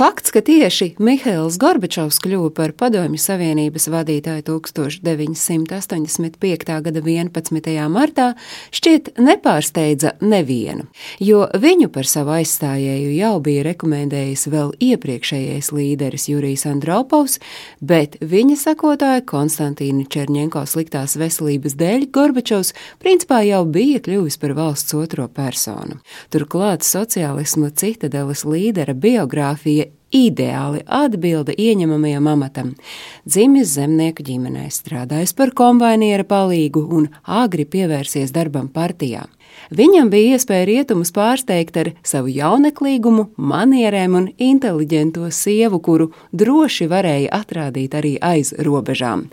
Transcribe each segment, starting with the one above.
Fakts, ka tieši Mihails Gorbačovs kļuva par Padomju Savienības vadītāju 1985. gada 11. martā, šķiet nepārsteidza nevienu, jo viņu par savu aizstājēju jau bija rekomendējis vēl iepriekšējais līderis Jurijs Andropovs, bet viņa sakotāja Konstantīna Čerņenko sliktās veselības dēļ Gorbačovs principā jau bija kļuvis par valsts otro personu. Turklāt sociālisma citadeles līdera biogrāfija ideāli atbilda ieņemamajam amatam. Dzimis zemnieku ģimenē, strādājis par kombainieru palīgu un agri pievērsies darbam partijā. Viņam bija iespēja rietumus pārsteigt ar savu jauneklīgumu, manierēm un inteliģento sievu, kuru droši varēja atrādīt arī aiz robežām.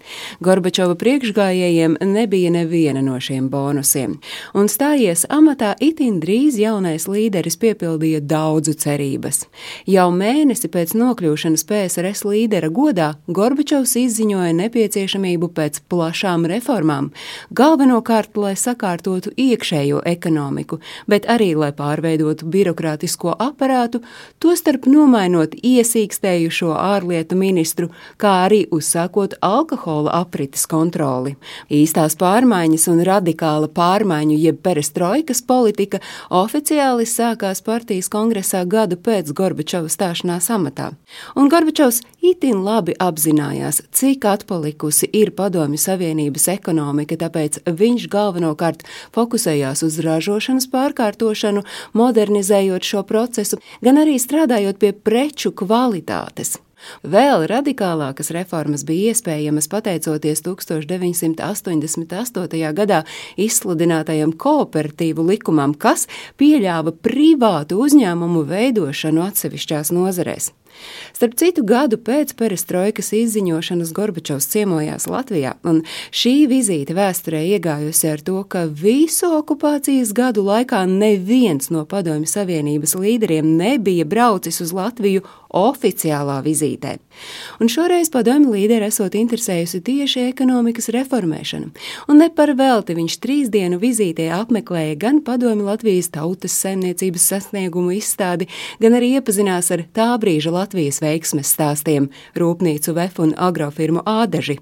Gorbačova priekšgājējiem nebija neviena no šiem bonusiem, un stājies amatā itin drīz jaunais līderis piepildīja daudzu cerības. Jau mēnesi pēc nokļūšanas PSRS līdera godā Gorbačovs izziņoja nepieciešamību pēc plašām reformām, galvenokārt, lai sakārtotu iekšējo ekonomiku, bet arī, lai pārveidotu birokrātisko aparātu, tostarp nomainot iesīkstējušo ārlietu ministru, kā arī uzsākot alkohola aprites kontroli. Īstās pārmaiņas un radikāla pārmaiņu jeb perestroikas politika oficiāli sākās partijas kongresā gadu pēc Gorbačova stāšanās amatā. Un Gorbačovs itin labi apzinājās, cik atpalikusi ir Padomju Savienības ekonomika, tāpēc viņš galvenokārt fokusējās uz ražošanas pārkārtošanu, modernizējot šo procesu, gan arī strādājot pie preču kvalitātes. Vēl radikālākas reformas bija iespējamas pateicoties 1988. gadā izsludinātajam kooperatīvu likumam, kas pieļāva privātu uzņēmumu veidošanu atsevišķās nozarēs. Starp citu, gadu pēc perestroikas izziņošanas Gorbačovs ciemojās Latvijā, un šī vizīte vēsturē iegājusi ar to, ka visu okupācijas gadu laikā neviens no Padomju Savienības līderiem nebija braucis uz Latviju oficiālā vizītē. Un šoreiz padomju līderi esot interesējusi tieši ekonomikas reformēšanu, un ne par velti viņš trīs dienu vizītē apmeklēja gan padomju Latvijas tautas saimniecības sasniegumu izstādi, gan arī iepazinās ar tā brīža Latvijas veiksmes stāstiem - rūpnīcu VF un agrofirmu Ādaži.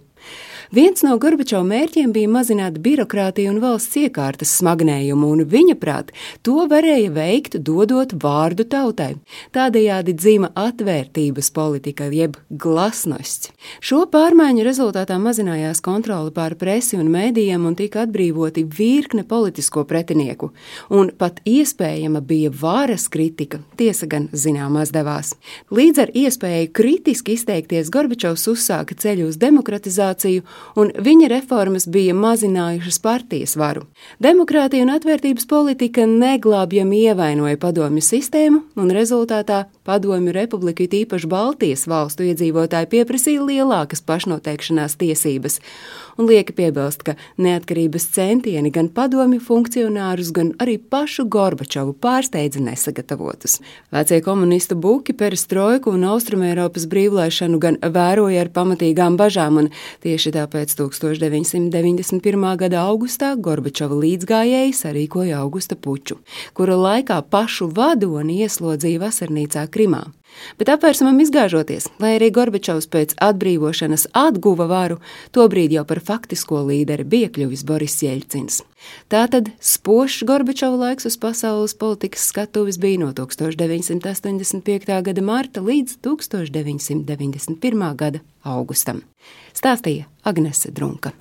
Viens no Gorbačova mērķiem bija mazināt birokrātiju un valsts iekārtas smagnējumu, un viņa prāt to varēja veikt, dodot vārdu tautai. Tādējādi dzima atvērtības politika, jeb glasnosts. Šo pārmaiņu rezultātā mazinājās kontrole pār presi un mēdījiem un tika atbrīvoti virkne politisko pretinieku, un pat iespējama bija varas kritika, tiesa gan zināmās devās. Līdz ar iespēju kritiski izteikties Gorbačovs uzsāka ceļu uz demokratizāciju un viņa reformas bija mazinājušas partijas varu. Demokrātija un atvērtības politika neglābjami ievainoja padomju sistēmu, un rezultātā padomju republika, īpaši Baltijas valstu iedzīvotāji, pieprasīja lielākas pašnoteikšanās tiesības un lieki piebilst, ka neatkarības centieni gan padomju funkcionārus, gan arī pašu Gorbačovu pārsteidza nesagatavotus. Vecie komunistu buki perestroiku un Austrumēropas brīvlaišanu gan vēroja ar pamatīgām bažām, un tieši tāpēc 1991. gada augustā Gorbačova līdzgājēji sarīkoja augusta puču, kura laikā pašu vadoni ieslodzīja vasarnīcā Krimā. Bet apvērsumam izgāžoties, lai arī Gorbačovs pēc atbrīvošanas atguva varu, tobrīd jau par faktisko līderi bija kļuvis Boris Jeļcins. Tātad spožs Gorbačova laiks uz pasaules politikas skatuves bija no 1985. gada marta līdz 1991. gada augustam. Stāstīja Agnese Drunka.